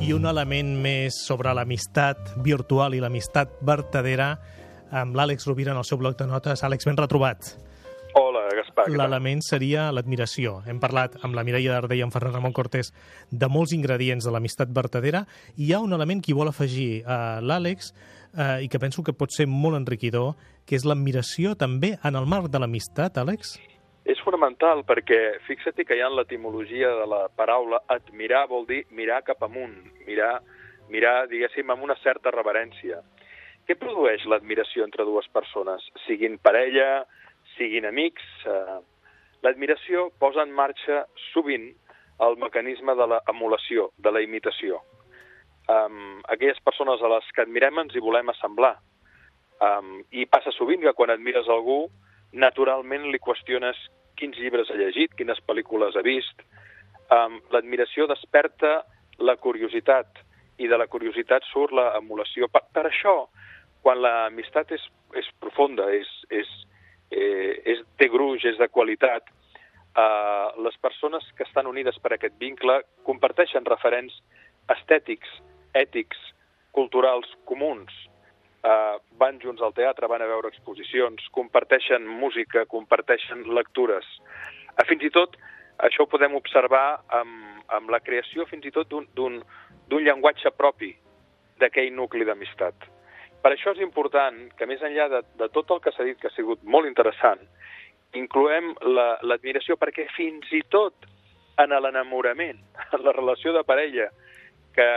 i un element més sobre l'amistat virtual i l'amistat vertadera amb l'Àlex Rovira en el seu bloc de notes. Àlex, ben retrobat. Hola, Gaspar. L'element seria l'admiració. Hem parlat amb la Mireia Dardé i amb Ferran Ramon Cortés de molts ingredients de l'amistat vertadera i hi ha un element que vol afegir a l'Àlex eh, i que penso que pot ser molt enriquidor, que és l'admiració també en el marc de l'amistat, Àlex? És fonamental perquè fixa't que hi ha l'etimologia de la paraula admirar vol dir mirar cap amunt, mirar, mirar diguéssim, amb una certa reverència. Què produeix l'admiració entre dues persones? Siguin parella, siguin amics, eh, l'admiració posa en marxa sovint el mecanisme de l'emulació, de la imitació. Um, aquelles persones a les que admirem ens hi volem assemblar. Um, I passa sovint que quan admires algú, naturalment li qüestiones quins llibres ha llegit, quines pel·lícules ha vist. Um, L'admiració desperta la curiositat i de la curiositat surt la emulació. Per, per això, quan l'amistat és, és profunda, és, és, eh, és, té gruix, és de qualitat, eh, les persones que estan unides per aquest vincle comparteixen referents estètics, ètics, culturals comuns, eh, van junts al teatre, van a veure exposicions, comparteixen música, comparteixen lectures. Eh, fins i tot, això ho podem observar amb, amb la creació fins i tot d'un llenguatge propi d'aquell nucli d'amistat. Per això és important que, més enllà de, de tot el que s'ha dit, que ha sigut molt interessant, incloem l'admiració, la, perquè fins i tot en l'enamorament, en la relació de parella, que,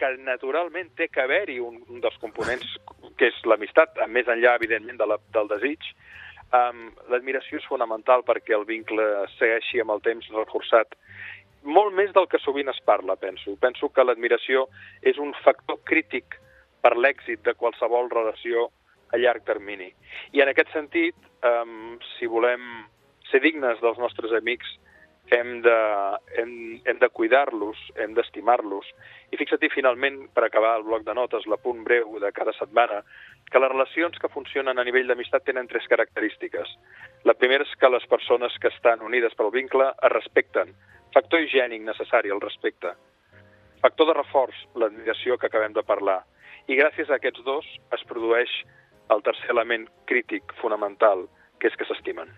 que naturalment té que haver-hi un, un dels components que és l'amistat, més enllà, evidentment, de la, del desig, um, l'admiració és fonamental perquè el vincle segueixi amb el temps reforçat. Molt més del que sovint es parla, penso. Penso que l'admiració és un factor crític per l'èxit de qualsevol relació a llarg termini. I en aquest sentit, um, si volem ser dignes dels nostres amics, hem de, hem, hem de cuidar-los, hem d'estimar-los. I fixa't finalment, per acabar el bloc de notes, la punt breu de cada setmana, que les relacions que funcionen a nivell d'amistat tenen tres característiques. La primera és que les persones que estan unides pel vincle es respecten. Factor higiènic necessari, el respecte. Factor de reforç, l'admiració que acabem de parlar. I gràcies a aquests dos es produeix el tercer element crític fonamental, que és que s'estimen.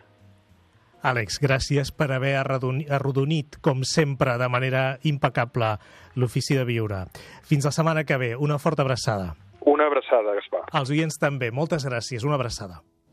Àlex, gràcies per haver arrodonit, com sempre, de manera impecable, l'ofici de viure. Fins la setmana que ve. Una forta abraçada. Una abraçada, Gaspar. Els oients també. Moltes gràcies. Una abraçada.